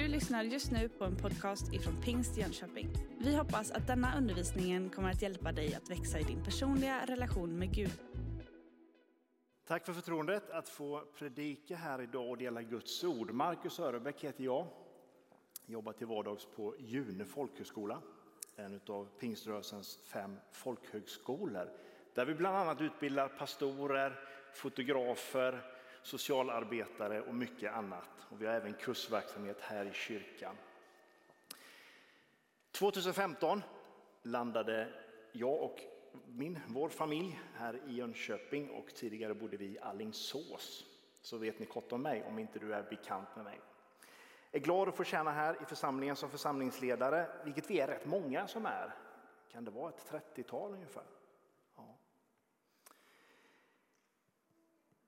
Du lyssnar just nu på en podcast ifrån Pingst Jönköping. Vi hoppas att denna undervisning kommer att hjälpa dig att växa i din personliga relation med Gud. Tack för förtroendet att få predika här idag och dela Guds ord. Marcus Örebäck heter jag. Jobbar till vardags på June folkhögskola, en av pingströrelsens fem folkhögskolor. Där vi bland annat utbildar pastorer, fotografer, socialarbetare och mycket annat. Och vi har även kursverksamhet här i kyrkan. 2015 landade jag och min, vår familj här i Jönköping och tidigare bodde vi i Allingsås. Så vet ni kort om mig om inte du är bekant med mig. Jag är glad att få tjäna här i församlingen som församlingsledare, vilket vi är rätt många som är. Kan det vara ett 30-tal ungefär?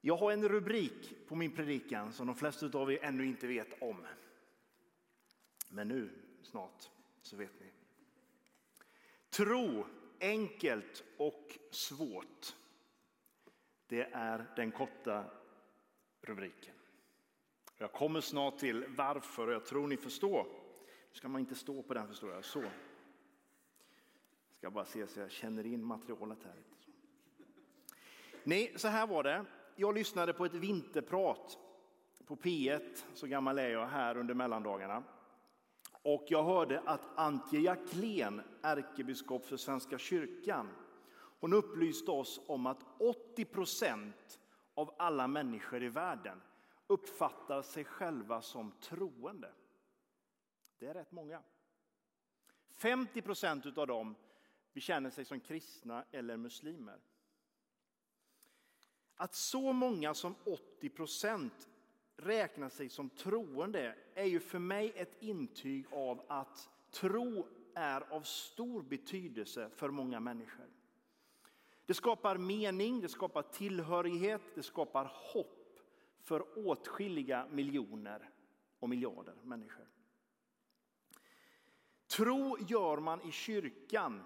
Jag har en rubrik på min predikan som de flesta av er ännu inte vet om. Men nu snart så vet ni. Tro, enkelt och svårt. Det är den korta rubriken. Jag kommer snart till varför och jag tror ni förstår. Nu ska man inte stå på den förstår jag. Så. Jag ska bara se så jag känner in materialet här. Nej, så här var det jag lyssnade på ett vinterprat på P1, så gammal är jag, här under mellandagarna. Och jag hörde att Antje Jacklén, ärkebiskop för Svenska kyrkan, hon upplyste oss om att 80 procent av alla människor i världen uppfattar sig själva som troende. Det är rätt många. 50 procent av dem bekänner sig som kristna eller muslimer. Att så många som 80 procent räknar sig som troende är ju för mig ett intyg av att tro är av stor betydelse för många människor. Det skapar mening, det skapar tillhörighet, det skapar hopp för åtskilliga miljoner och miljarder människor. Tro gör man i kyrkan,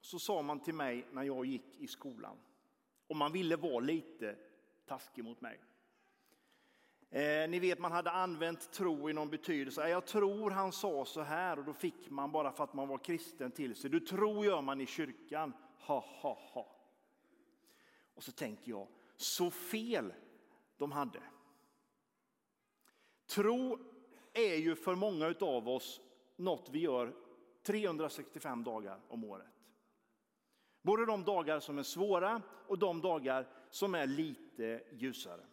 så sa man till mig när jag gick i skolan. Och man ville vara lite taskig mot mig. Eh, ni vet, man hade använt tro i någon betydelse. Jag tror han sa så här och då fick man bara för att man var kristen till sig. Du tror gör man i kyrkan. Ha, ha, ha. Och så tänker jag, så fel de hade. Tro är ju för många av oss något vi gör 365 dagar om året. Både de dagar som är svåra och de dagar som är lite ljusare.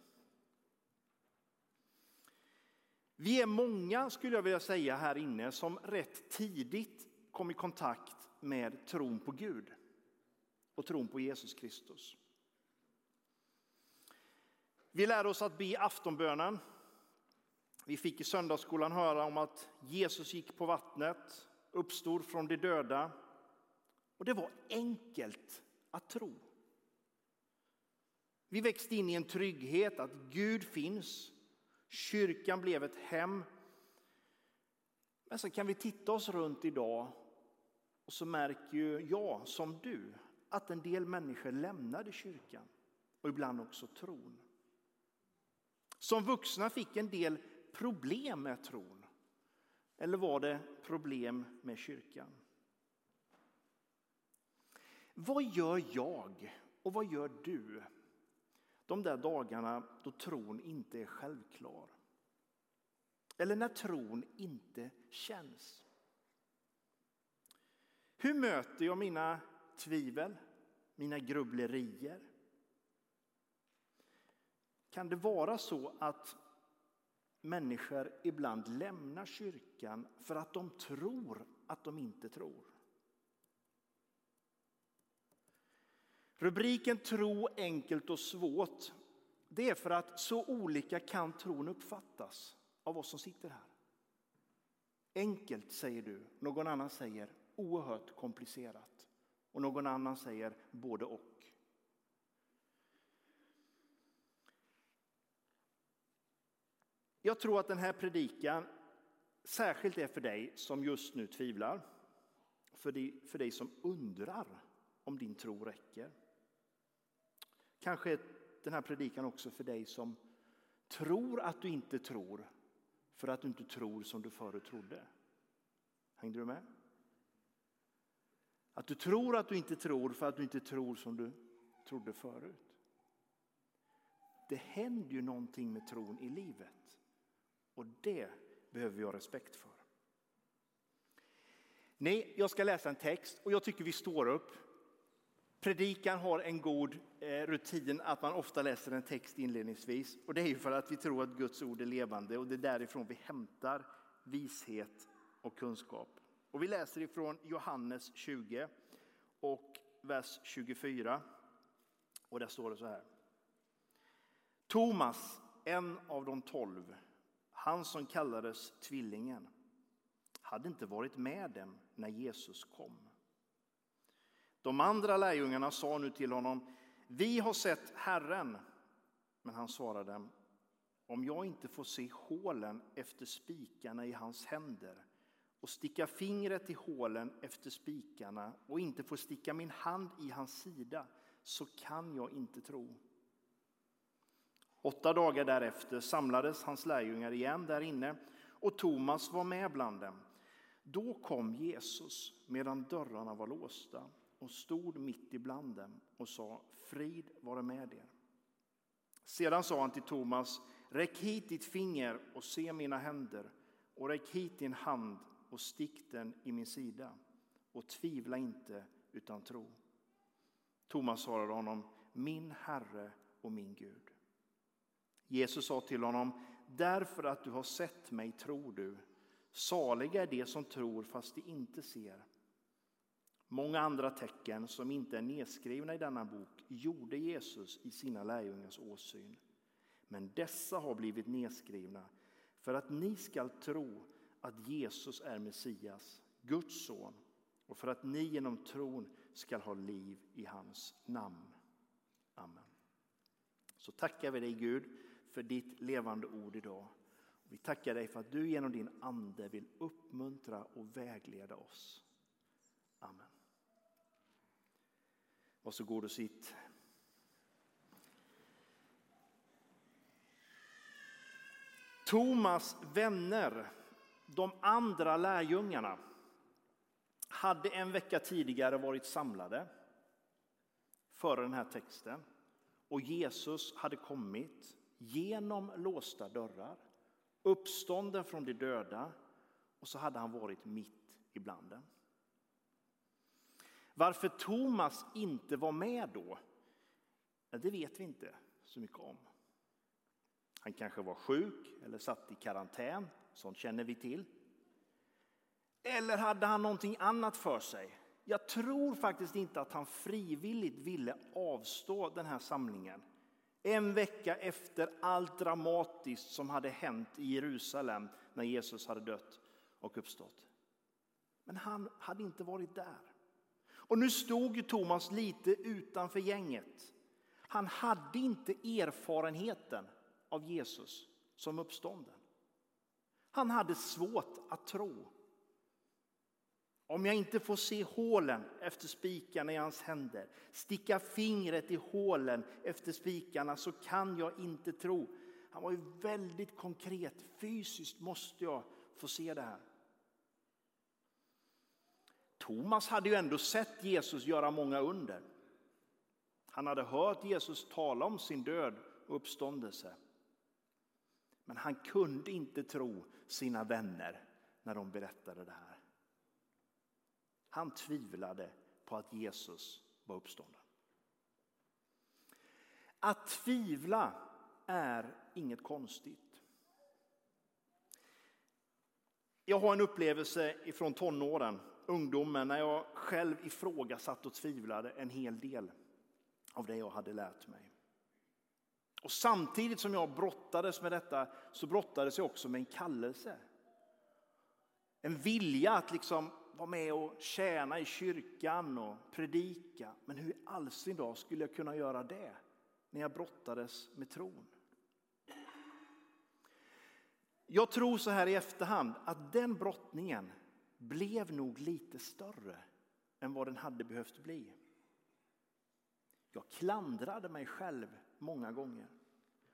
Vi är många, skulle jag vilja säga, här inne som rätt tidigt kom i kontakt med tron på Gud och tron på Jesus Kristus. Vi lärde oss att be aftonbönen. Vi fick i söndagsskolan höra om att Jesus gick på vattnet, uppstod från de döda och det var enkelt att tro. Vi växte in i en trygghet att Gud finns. Kyrkan blev ett hem. Men så kan vi titta oss runt idag och så märker ju jag som du att en del människor lämnade kyrkan och ibland också tron. Som vuxna fick en del problem med tron. Eller var det problem med kyrkan? Vad gör jag och vad gör du de där dagarna då tron inte är självklar? Eller när tron inte känns? Hur möter jag mina tvivel, mina grubblerier? Kan det vara så att människor ibland lämnar kyrkan för att de tror att de inte tror? Rubriken Tro enkelt och svårt, det är för att så olika kan tron uppfattas av oss som sitter här. Enkelt säger du, någon annan säger oerhört komplicerat och någon annan säger både och. Jag tror att den här predikan särskilt är för dig som just nu tvivlar, för dig, för dig som undrar om din tro räcker. Kanske den här predikan också för dig som tror att du inte tror för att du inte tror som du förut trodde. Hängde du med? Att du tror att du inte tror för att du inte tror som du trodde förut. Det händer ju någonting med tron i livet och det behöver vi ha respekt för. Nej, jag ska läsa en text och jag tycker vi står upp. Predikan har en god eh, rutin att man ofta läser en text inledningsvis. Och det är ju för att vi tror att Guds ord är levande och det är därifrån vi hämtar vishet och kunskap. Och vi läser ifrån Johannes 20 och vers 24. Och där står det så här. Thomas, en av de tolv, han som kallades Tvillingen, hade inte varit med dem när Jesus kom. De andra lärjungarna sa nu till honom, vi har sett Herren. Men han svarade, om jag inte får se hålen efter spikarna i hans händer och sticka fingret i hålen efter spikarna och inte får sticka min hand i hans sida så kan jag inte tro. Åtta dagar därefter samlades hans lärjungar igen där inne och Thomas var med bland dem. Då kom Jesus medan dörrarna var låsta och stod mitt ibland dem och sa frid vare med er. Sedan sa han till Thomas, räck hit ditt finger och se mina händer och räck hit din hand och stick den i min sida och tvivla inte utan tro. Thomas svarade honom, min Herre och min Gud. Jesus sa till honom, därför att du har sett mig tror du. Saliga är de som tror fast de inte ser. Många andra tecken som inte är nedskrivna i denna bok gjorde Jesus i sina lärjungars åsyn. Men dessa har blivit nedskrivna för att ni skall tro att Jesus är Messias, Guds son och för att ni genom tron skall ha liv i hans namn. Amen. Så tackar vi dig Gud för ditt levande ord idag. Vi tackar dig för att du genom din ande vill uppmuntra och vägleda oss. Amen. Varsågod och sitt. Thomas vänner, de andra lärjungarna, hade en vecka tidigare varit samlade före den här texten och Jesus hade kommit genom låsta dörrar, uppstånden från de döda och så hade han varit mitt ibland dem. Varför Thomas inte var med då, det vet vi inte så mycket om. Han kanske var sjuk eller satt i karantän, sånt känner vi till. Eller hade han någonting annat för sig? Jag tror faktiskt inte att han frivilligt ville avstå den här samlingen. En vecka efter allt dramatiskt som hade hänt i Jerusalem när Jesus hade dött och uppstått. Men han hade inte varit där. Och nu stod ju Thomas lite utanför gänget. Han hade inte erfarenheten av Jesus som uppstånden. Han hade svårt att tro. Om jag inte får se hålen efter spikarna i hans händer, sticka fingret i hålen efter spikarna så kan jag inte tro. Han var ju väldigt konkret. Fysiskt måste jag få se det här. Thomas hade ju ändå sett Jesus göra många under. Han hade hört Jesus tala om sin död och uppståndelse. Men han kunde inte tro sina vänner när de berättade det här. Han tvivlade på att Jesus var uppstånden. Att tvivla är inget konstigt. Jag har en upplevelse från tonåren ungdomen när jag själv ifrågasatte och tvivlade en hel del av det jag hade lärt mig. Och samtidigt som jag brottades med detta så brottades jag också med en kallelse. En vilja att liksom vara med och tjäna i kyrkan och predika. Men hur i all sin dag skulle jag kunna göra det när jag brottades med tron? Jag tror så här i efterhand att den brottningen blev nog lite större än vad den hade behövt bli. Jag klandrade mig själv många gånger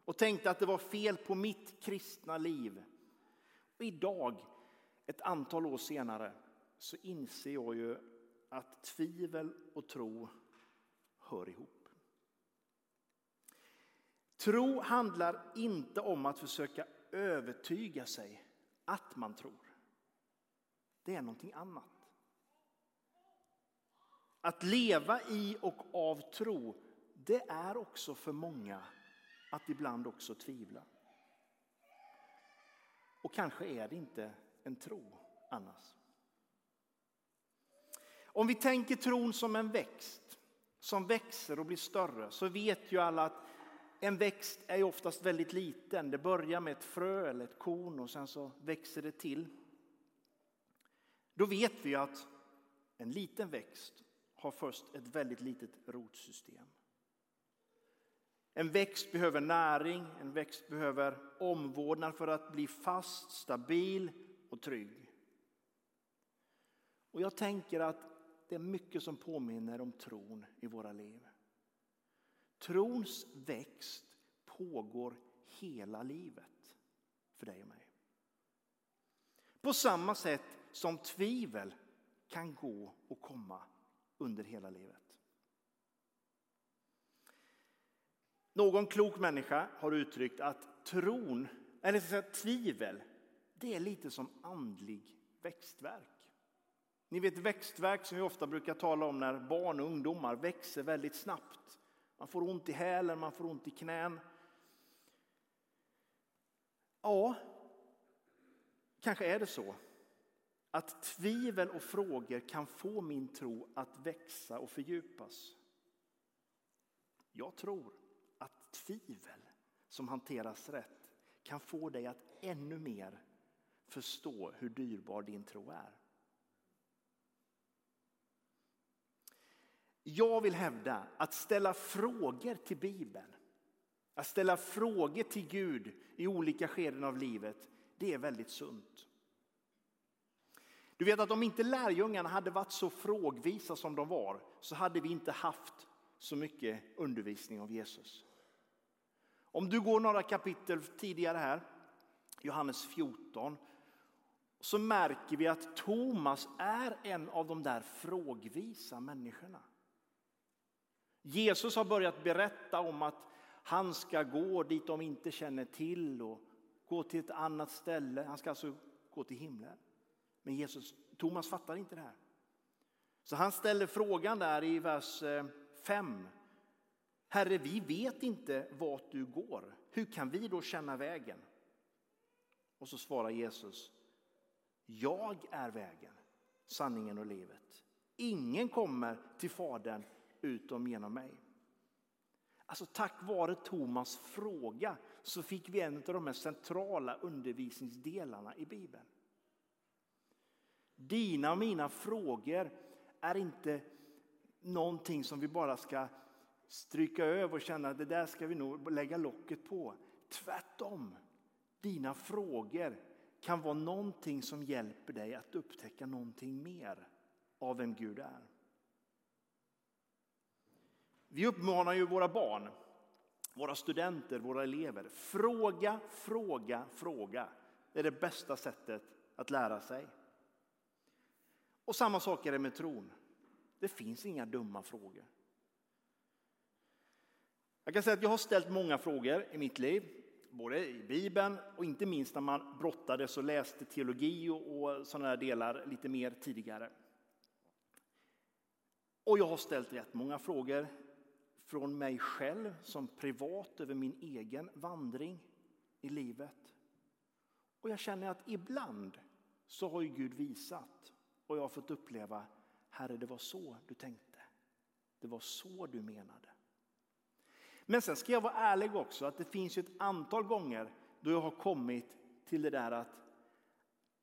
och tänkte att det var fel på mitt kristna liv. Och idag, ett antal år senare, så inser jag ju att tvivel och tro hör ihop. Tro handlar inte om att försöka övertyga sig att man tror. Det är någonting annat. Att leva i och av tro, det är också för många att ibland också tvivla. Och kanske är det inte en tro annars. Om vi tänker tron som en växt som växer och blir större så vet ju alla att en växt är oftast väldigt liten. Det börjar med ett frö eller ett korn och sen så växer det till. Då vet vi att en liten växt har först ett väldigt litet rotsystem. En växt behöver näring, en växt behöver omvårdnad för att bli fast, stabil och trygg. Och jag tänker att det är mycket som påminner om tron i våra liv. Trons växt pågår hela livet för dig och mig. På samma sätt som tvivel kan gå och komma under hela livet. Någon klok människa har uttryckt att tron, eller så att tvivel, det är lite som andlig växtverk. Ni vet växtverk som vi ofta brukar tala om när barn och ungdomar växer väldigt snabbt. Man får ont i hälen, man får ont i knän. Ja, kanske är det så att tvivel och frågor kan få min tro att växa och fördjupas. Jag tror att tvivel som hanteras rätt kan få dig att ännu mer förstå hur dyrbar din tro är. Jag vill hävda att ställa frågor till Bibeln, att ställa frågor till Gud i olika skeden av livet, det är väldigt sunt. Du vet att om inte lärjungarna hade varit så frågvisa som de var så hade vi inte haft så mycket undervisning av Jesus. Om du går några kapitel tidigare här, Johannes 14, så märker vi att Thomas är en av de där frågvisa människorna. Jesus har börjat berätta om att han ska gå dit de inte känner till och gå till ett annat ställe. Han ska alltså gå till himlen. Men Jesus, Thomas fattar inte det här. Så han ställer frågan där i vers eh, 5. Herre, vi vet inte vart du går. Hur kan vi då känna vägen? Och så svarar Jesus. Jag är vägen, sanningen och livet. Ingen kommer till Fadern utom genom mig. Alltså tack vare Thomas fråga så fick vi en av de mest centrala undervisningsdelarna i Bibeln. Dina och mina frågor är inte någonting som vi bara ska stryka över och känna att det där ska vi nog lägga locket på. Tvärtom, dina frågor kan vara någonting som hjälper dig att upptäcka någonting mer av vem Gud är. Vi uppmanar ju våra barn, våra studenter, våra elever. Fråga, fråga, fråga. Det är det bästa sättet att lära sig. Och samma sak är det med tron. Det finns inga dumma frågor. Jag kan säga att jag har ställt många frågor i mitt liv, både i Bibeln och inte minst när man brottades och läste teologi och, och sådana där delar lite mer tidigare. Och jag har ställt rätt många frågor från mig själv som privat över min egen vandring i livet. Och jag känner att ibland så har ju Gud visat och jag har fått uppleva, Herre det var så du tänkte. Det var så du menade. Men sen ska jag vara ärlig också att det finns ett antal gånger då jag har kommit till det där att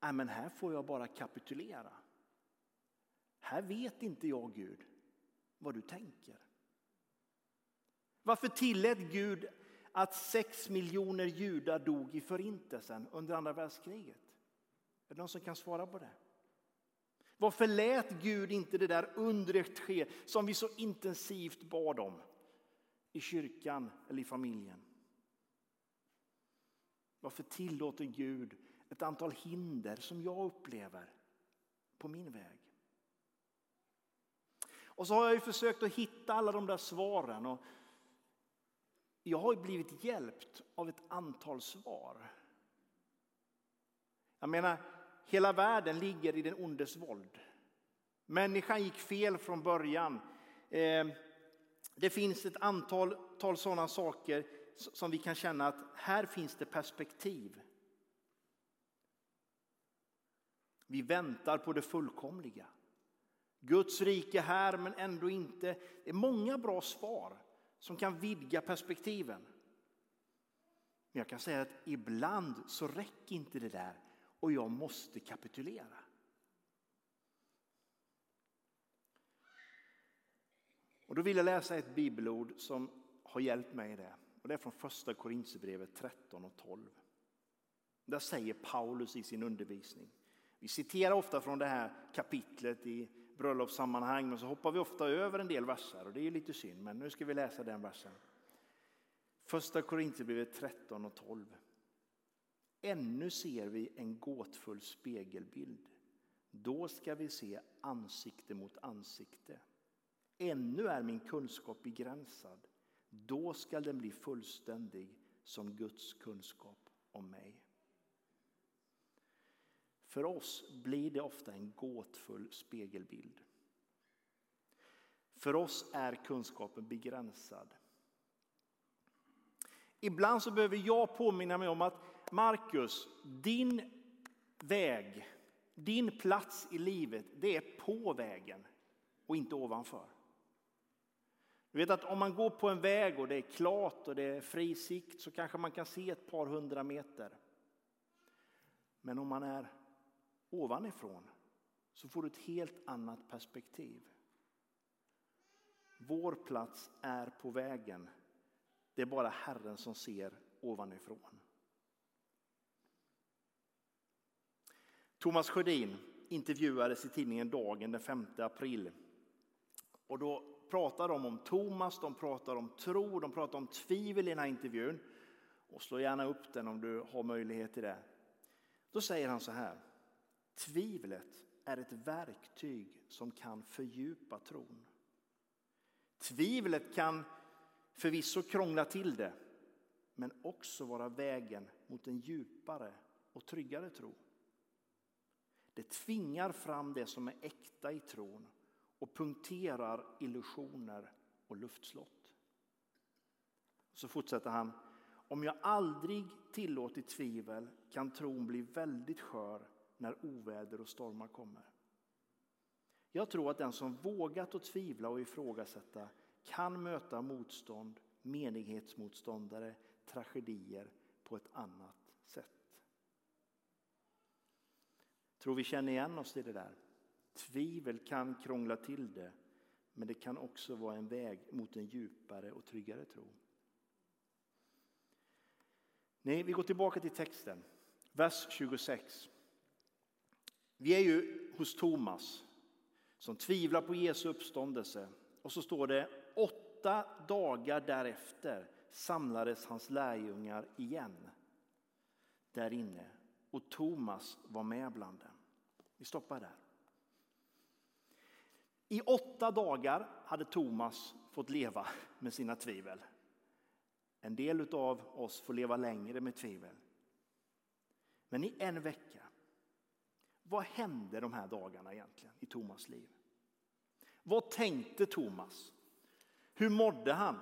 Nej, men här får jag bara kapitulera. Här vet inte jag Gud vad du tänker. Varför tillät Gud att sex miljoner judar dog i förintelsen under andra världskriget? Är det någon som kan svara på det? Varför lät Gud inte det där undret ske som vi så intensivt bad om i kyrkan eller i familjen? Varför tillåter Gud ett antal hinder som jag upplever på min väg. Och så har jag ju försökt att hitta alla de där svaren. Och jag har blivit hjälpt av ett antal svar. Jag menar, hela världen ligger i den ondes våld. Människan gick fel från början. Eh, det finns ett antal, antal sådana saker som vi kan känna att här finns det perspektiv. Vi väntar på det fullkomliga. Guds rike här men ändå inte. Det är många bra svar som kan vidga perspektiven. Men jag kan säga att ibland så räcker inte det där och jag måste kapitulera. Och då vill jag läsa ett bibelord som har hjälpt mig i det. Och det är från första Korintierbrevet 13 och 12. Där säger Paulus i sin undervisning. Vi citerar ofta från det här kapitlet i bröllopssammanhang men så hoppar vi ofta över en del verser och det är lite synd men nu ska vi läsa den versen. Första Korintierbrevet 13 och 12. Ännu ser vi en gåtfull spegelbild. Då ska vi se ansikte mot ansikte. Ännu är min kunskap begränsad. Då ska den bli fullständig som Guds kunskap om mig. För oss blir det ofta en gåtfull spegelbild. För oss är kunskapen begränsad. Ibland så behöver jag påminna mig om att Markus, din väg, din plats i livet, det är på vägen och inte ovanför. Du vet att om man går på en väg och det är klart och det är fri sikt så kanske man kan se ett par hundra meter. Men om man är ovanifrån så får du ett helt annat perspektiv. Vår plats är på vägen. Det är bara Herren som ser ovanifrån. Thomas Sjödin intervjuades i tidningen Dagen den 5 april. Och då pratar de om Thomas, de pratar om tro, de pratar om tvivel i den här intervjun. Och slå gärna upp den om du har möjlighet till det. Då säger han så här. Tvivlet är ett verktyg som kan fördjupa tron. Tvivlet kan förvisso krångla till det, men också vara vägen mot en djupare och tryggare tro. Det tvingar fram det som är äkta i tron och punkterar illusioner och luftslott. Så fortsätter han. Om jag aldrig tillåtit tvivel kan tron bli väldigt skör när oväder och stormar kommer. Jag tror att den som vågat att tvivla och ifrågasätta kan möta motstånd, menighetsmotståndare, tragedier på ett annat sätt. Tror vi känner igen oss i det där. Tvivel kan krångla till det, men det kan också vara en väg mot en djupare och tryggare tro. Nej, vi går tillbaka till texten, vers 26. Vi är ju hos Thomas som tvivlar på Jesu uppståndelse. Och så står det åtta dagar därefter samlades hans lärjungar igen där inne och Thomas var med bland dem. Vi stoppar där. I åtta dagar hade Thomas fått leva med sina tvivel. En del av oss får leva längre med tvivel. Men i en vecka vad hände de här dagarna egentligen i Thomas liv? Vad tänkte Thomas? Hur mådde han?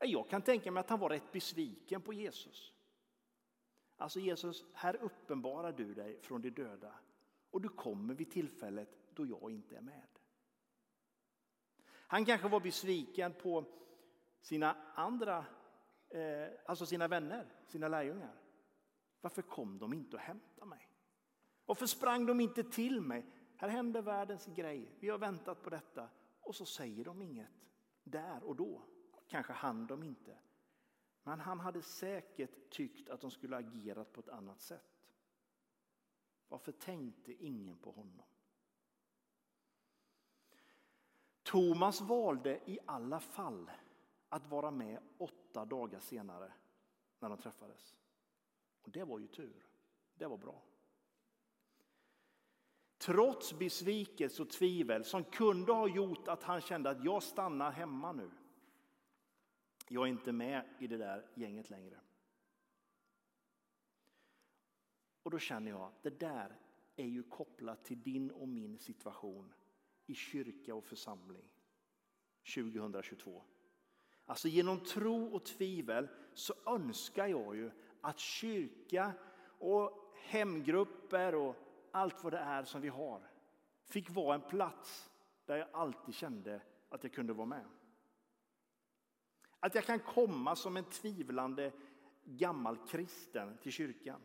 Jag kan tänka mig att han var rätt besviken på Jesus. Alltså Jesus, här uppenbarar du dig från de döda och du kommer vid tillfället då jag inte är med. Han kanske var besviken på sina andra, eh, alltså sina vänner, sina lärjungar. Varför kom de inte och hämtade mig? Varför sprang de inte till mig? Här händer världens grej. Vi har väntat på detta. Och så säger de inget där och då. Kanske hann de inte. Men han hade säkert tyckt att de skulle agerat på ett annat sätt. Varför tänkte ingen på honom? Thomas valde i alla fall att vara med åtta dagar senare när de träffades. Och det var ju tur. Det var bra. Trots besvikelse och tvivel som kunde ha gjort att han kände att jag stannar hemma nu. Jag är inte med i det där gänget längre. Och då känner jag att det där är ju kopplat till din och min situation i kyrka och församling 2022. Alltså genom tro och tvivel så önskar jag ju att kyrka och hemgrupper och allt vad det är som vi har fick vara en plats där jag alltid kände att jag kunde vara med. Att jag kan komma som en tvivlande gammal kristen till kyrkan.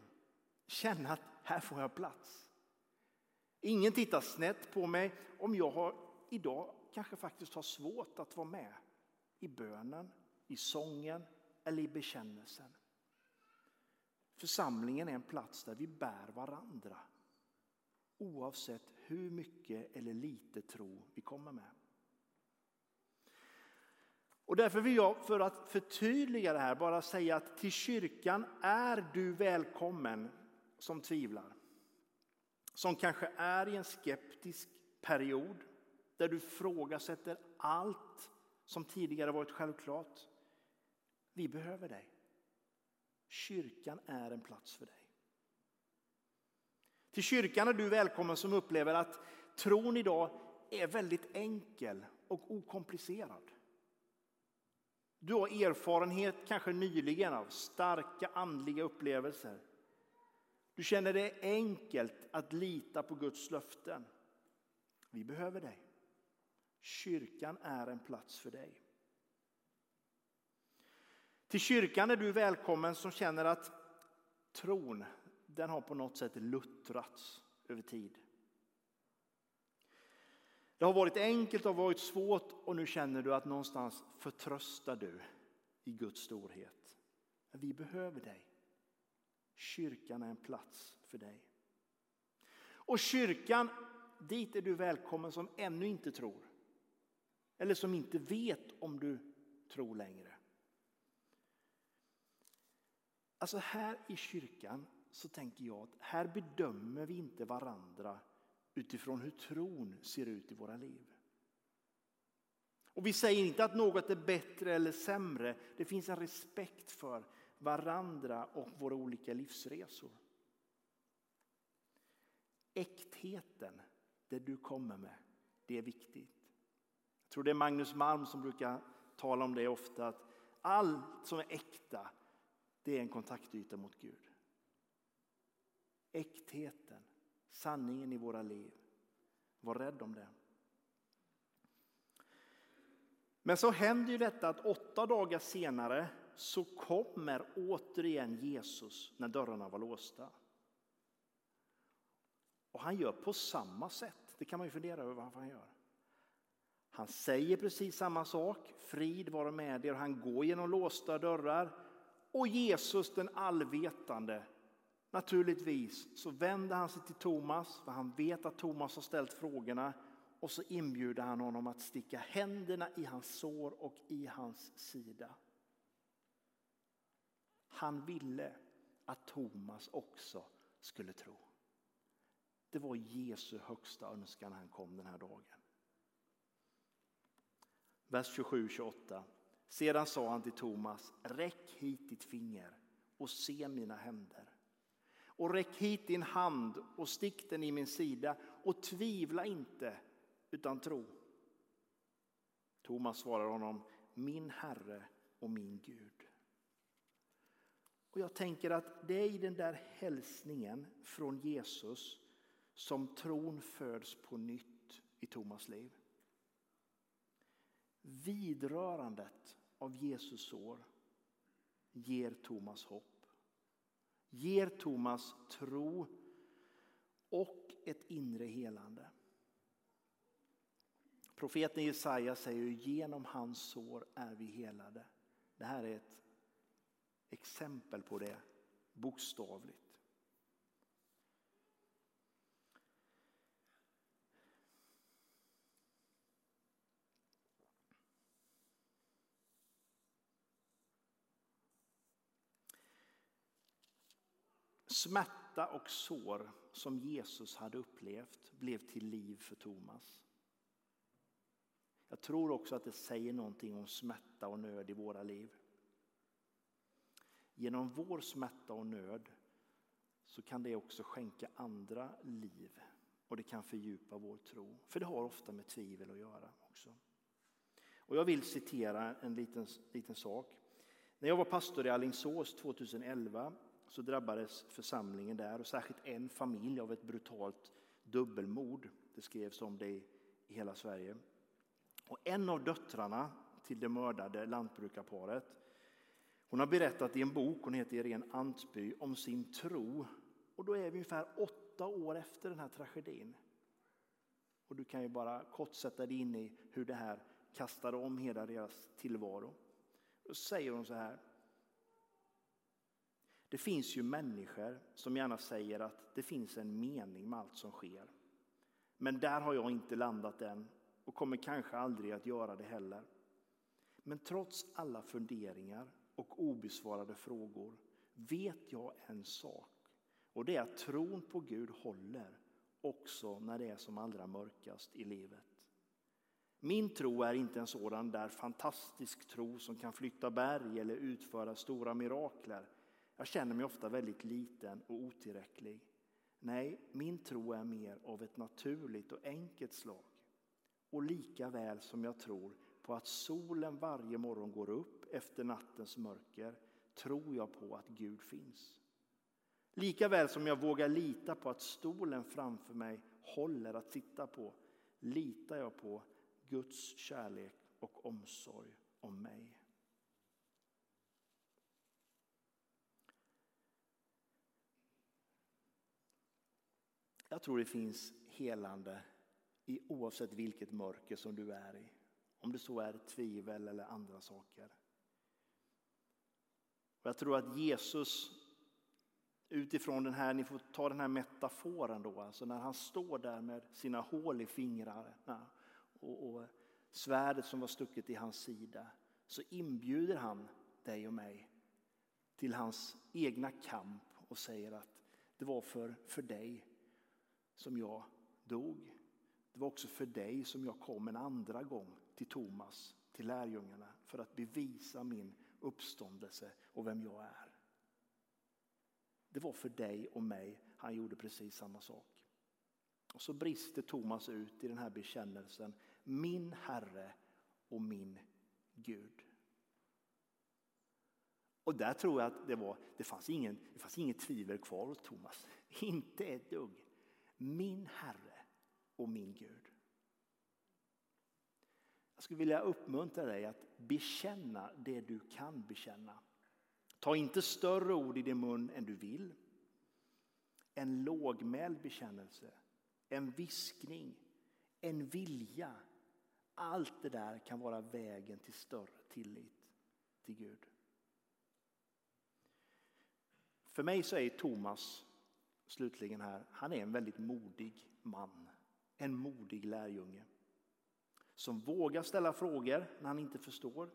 Känna att här får jag plats. Ingen tittar snett på mig om jag har, idag kanske faktiskt har svårt att vara med i bönen, i sången eller i bekännelsen. Församlingen är en plats där vi bär varandra oavsett hur mycket eller lite tro vi kommer med. Och därför vill jag för att förtydliga det här bara säga att till kyrkan är du välkommen som tvivlar. Som kanske är i en skeptisk period där du frågasätter allt som tidigare varit självklart. Vi behöver dig. Kyrkan är en plats för dig. Till kyrkan är du välkommen som upplever att tron idag är väldigt enkel och okomplicerad. Du har erfarenhet, kanske nyligen, av starka andliga upplevelser. Du känner det enkelt att lita på Guds löften. Vi behöver dig. Kyrkan är en plats för dig. Till kyrkan är du välkommen som känner att tron den har på något sätt luttrats över tid. Det har varit enkelt och varit svårt och nu känner du att någonstans förtröstar du i Guds storhet. Vi behöver dig. Kyrkan är en plats för dig. Och kyrkan, dit är du välkommen som ännu inte tror. Eller som inte vet om du tror längre. Alltså här i kyrkan så tänker jag att här bedömer vi inte varandra utifrån hur tron ser ut i våra liv. Och vi säger inte att något är bättre eller sämre. Det finns en respekt för varandra och våra olika livsresor. Äktheten, det du kommer med, det är viktigt. Jag tror det är Magnus Malm som brukar tala om det ofta, att allt som är äkta, det är en kontaktyta mot Gud. Äktheten, sanningen i våra liv. Var rädd om det. Men så händer ju detta att åtta dagar senare så kommer återigen Jesus när dörrarna var låsta. Och han gör på samma sätt. Det kan man ju fundera över varför han gör. Han säger precis samma sak, frid vare med er, han går genom låsta dörrar. Och Jesus den allvetande Naturligtvis så vänder han sig till Thomas, för han vet att Thomas har ställt frågorna. Och så inbjuder han honom att sticka händerna i hans sår och i hans sida. Han ville att Thomas också skulle tro. Det var Jesu högsta önskan när han kom den här dagen. Vers 27-28. Sedan sa han till Thomas, räck hit ditt finger och se mina händer och räck hit din hand och stick den i min sida och tvivla inte utan tro. Thomas svarar honom, min Herre och min Gud. Och jag tänker att det är i den där hälsningen från Jesus som tron föds på nytt i Thomas liv. Vidrörandet av Jesus sår ger Thomas hopp ger Thomas tro och ett inre helande. Profeten Jesaja säger genom hans sår är vi helade. Det här är ett exempel på det bokstavligt. Smärta och sår som Jesus hade upplevt blev till liv för Thomas. Jag tror också att det säger någonting om smärta och nöd i våra liv. Genom vår smärta och nöd så kan det också skänka andra liv och det kan fördjupa vår tro. För det har ofta med tvivel att göra också. Och jag vill citera en liten, liten sak. När jag var pastor i Allingsås 2011 så drabbades församlingen där och särskilt en familj av ett brutalt dubbelmord. Det skrevs om det i hela Sverige. Och en av döttrarna till det mördade lantbrukarparet hon har berättat i en bok, hon heter Irene Antby, om sin tro. Och då är vi ungefär åtta år efter den här tragedin. Och du kan ju bara kort sätta dig in i hur det här kastade om hela deras tillvaro. Då säger hon så här. Det finns ju människor som gärna säger att det finns en mening med allt som sker. Men där har jag inte landat än och kommer kanske aldrig att göra det heller. Men trots alla funderingar och obesvarade frågor vet jag en sak och det är att tron på Gud håller också när det är som allra mörkast i livet. Min tro är inte en sådan där fantastisk tro som kan flytta berg eller utföra stora mirakler. Jag känner mig ofta väldigt liten och otillräcklig. Nej, min tro är mer av ett naturligt och enkelt slag. Och lika väl som jag tror på att solen varje morgon går upp efter nattens mörker tror jag på att Gud finns. Lika väl som jag vågar lita på att stolen framför mig håller att sitta på litar jag på Guds kärlek och omsorg om mig. Jag tror det finns helande i oavsett vilket mörker som du är i. Om det så är tvivel eller andra saker. Och jag tror att Jesus utifrån den här, ni får ta den här metaforen då, alltså när han står där med sina hål i fingrarna och, och svärdet som var stucket i hans sida så inbjuder han dig och mig till hans egna kamp och säger att det var för, för dig som jag dog. Det var också för dig som jag kom en andra gång till Thomas, till lärjungarna för att bevisa min uppståndelse och vem jag är. Det var för dig och mig han gjorde precis samma sak. Och så brister Thomas ut i den här bekännelsen. Min Herre och min Gud. Och där tror jag att det, var, det, fanns ingen, det fanns ingen tvivel kvar hos Thomas. Inte ett dugg. Min Herre och min Gud. Jag skulle vilja uppmuntra dig att bekänna det du kan bekänna. Ta inte större ord i din mun än du vill. En lågmäld bekännelse, en viskning, en vilja. Allt det där kan vara vägen till större tillit till Gud. För mig så är Thomas, slutligen här, han är en väldigt modig man. En modig lärjunge. Som vågar ställa frågor när han inte förstår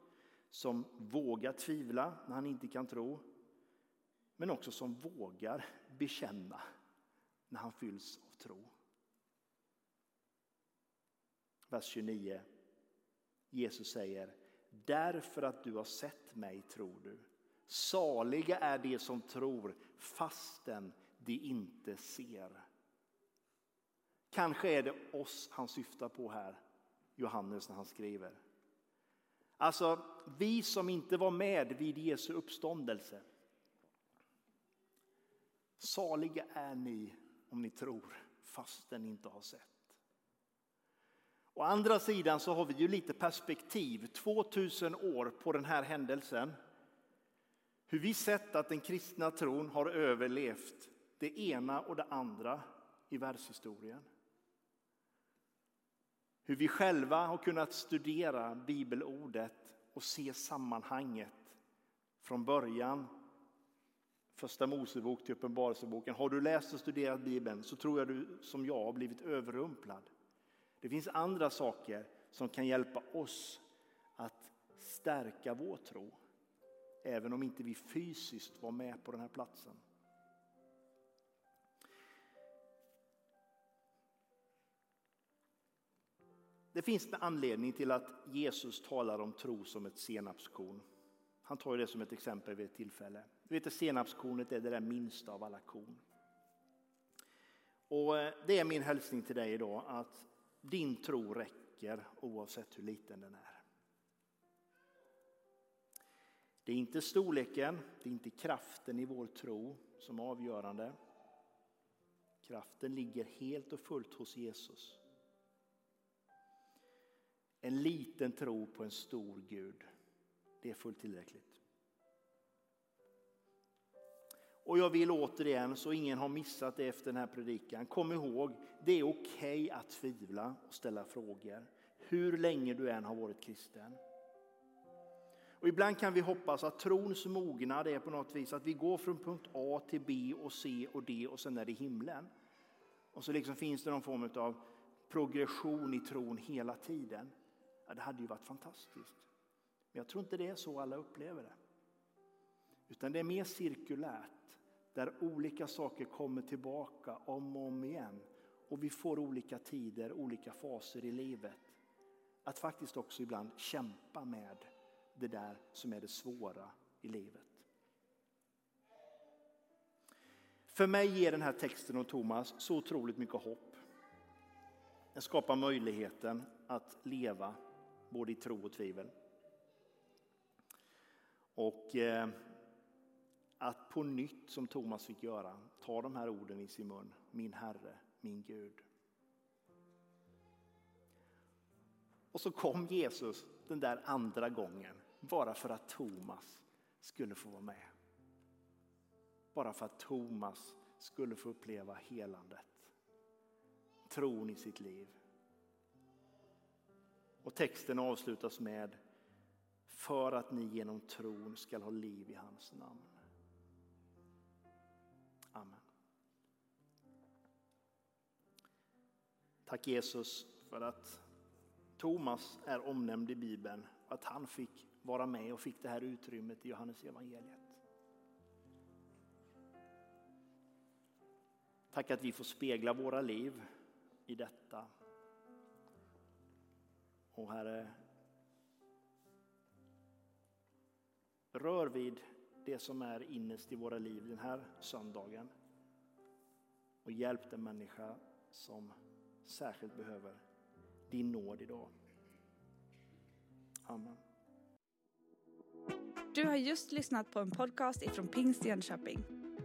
som vågar tvivla när han inte kan tro, men också som vågar bekänna när han fylls av tro. Vers 29. Jesus säger, därför att du har sett mig tror du. Saliga är de som tror fastän de inte ser. Kanske är det oss han syftar på här, Johannes, när han skriver. Alltså, vi som inte var med vid Jesu uppståndelse. Saliga är ni om ni tror fastän ni inte har sett. Å andra sidan så har vi ju lite perspektiv, 2000 år på den här händelsen. Hur vi sett att den kristna tron har överlevt det ena och det andra i världshistorien. Hur vi själva har kunnat studera bibelordet och se sammanhanget från början. Första Mosebok till Uppenbarelseboken. Har du läst och studerat Bibeln så tror jag du som jag har blivit överrumplad. Det finns andra saker som kan hjälpa oss att stärka vår tro. Även om inte vi fysiskt var med på den här platsen. Det finns en anledning till att Jesus talar om tro som ett senapskorn. Han tar det som ett exempel vid ett tillfälle. Du vet, senapskornet är det där minsta av alla korn. Och eh, det är min hälsning till dig idag att din tro räcker oavsett hur liten den är. Det är inte storleken, det är inte kraften i vår tro som är avgörande. Kraften ligger helt och fullt hos Jesus. En liten tro på en stor Gud, det är fullt tillräckligt. Och jag vill återigen, så ingen har missat det efter den här predikan, kom ihåg, det är okej okay att tvivla och ställa frågor. Hur länge du än har varit kristen. Och ibland kan vi hoppas att trons mognad är på något vis att vi går från punkt A till B och C och D och sen är det himlen. Och så liksom finns det någon form av progression i tron hela tiden. Ja, det hade ju varit fantastiskt. Men jag tror inte det är så alla upplever det. Utan det är mer cirkulärt, där olika saker kommer tillbaka om och om igen. Och vi får olika tider, olika faser i livet. Att faktiskt också ibland kämpa med det där som är det svåra i livet. För mig ger den här texten om Thomas så otroligt mycket hopp. Den skapar möjligheten att leva både i tro och tvivel. Och eh, att på nytt, som Thomas fick göra, ta de här orden i sin mun. Min Herre, min Gud. Och så kom Jesus den där andra gången bara för att Thomas skulle få vara med. Bara för att Thomas skulle få uppleva helandet. Tron i sitt liv. Och texten avslutas med för att ni genom tron ska ha liv i hans namn. Amen. Tack Jesus för att Thomas är omnämnd i Bibeln att han fick vara med och fick det här utrymmet i Johannes evangeliet. Tack att vi får spegla våra liv i detta. Och Herre, rör vid det som är innerst i våra liv den här söndagen. Och hjälp den människa som särskilt behöver din nåd idag. Amen. Du har just lyssnat på en podcast ifrån Pingst Jönköping.